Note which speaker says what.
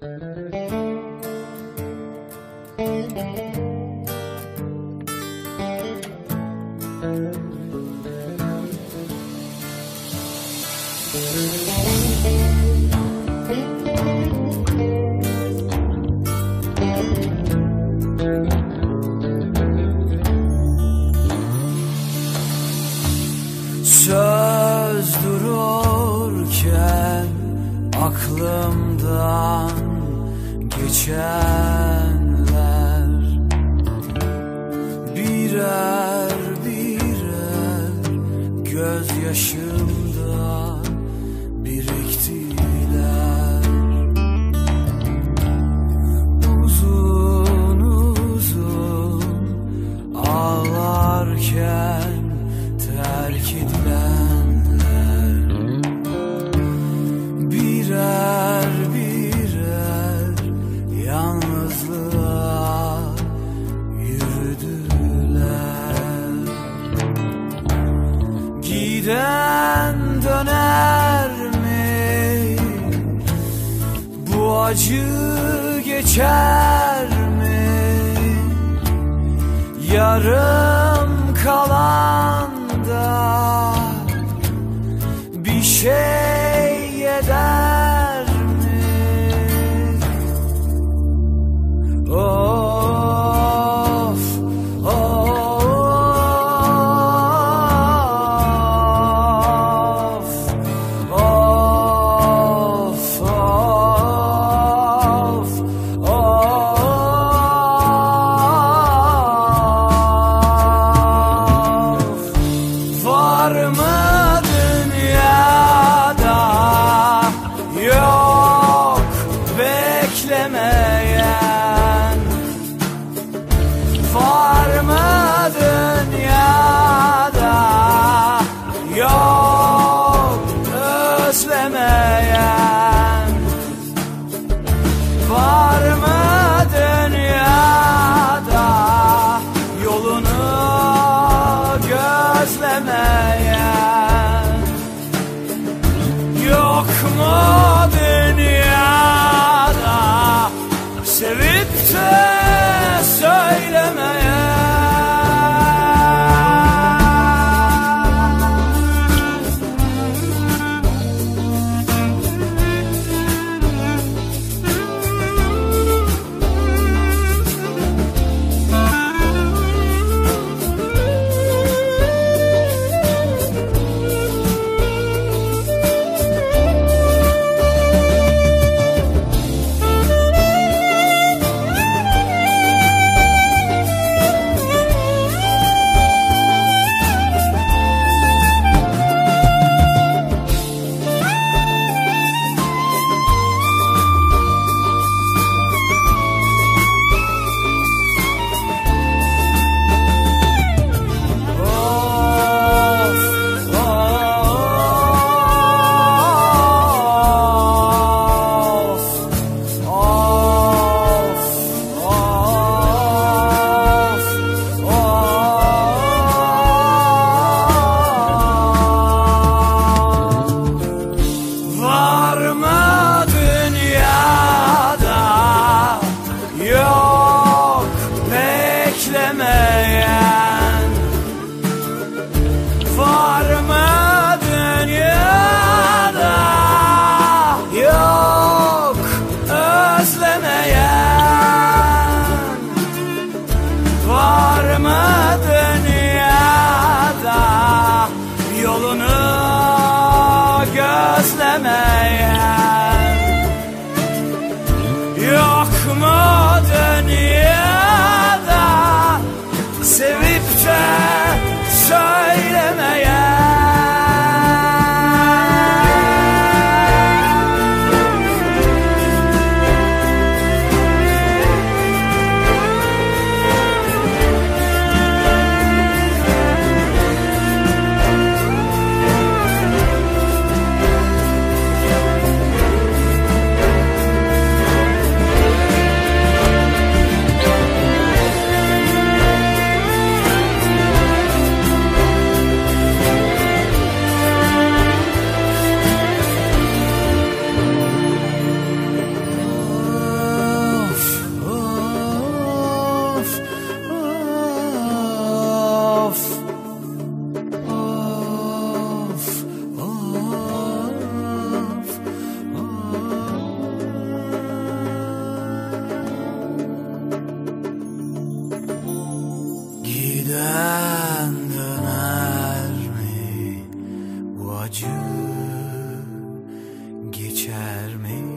Speaker 1: Söz dururken aklımdan içenler Birer birer gözyaşı acı geçer mi? Yarım kalan geçer mi?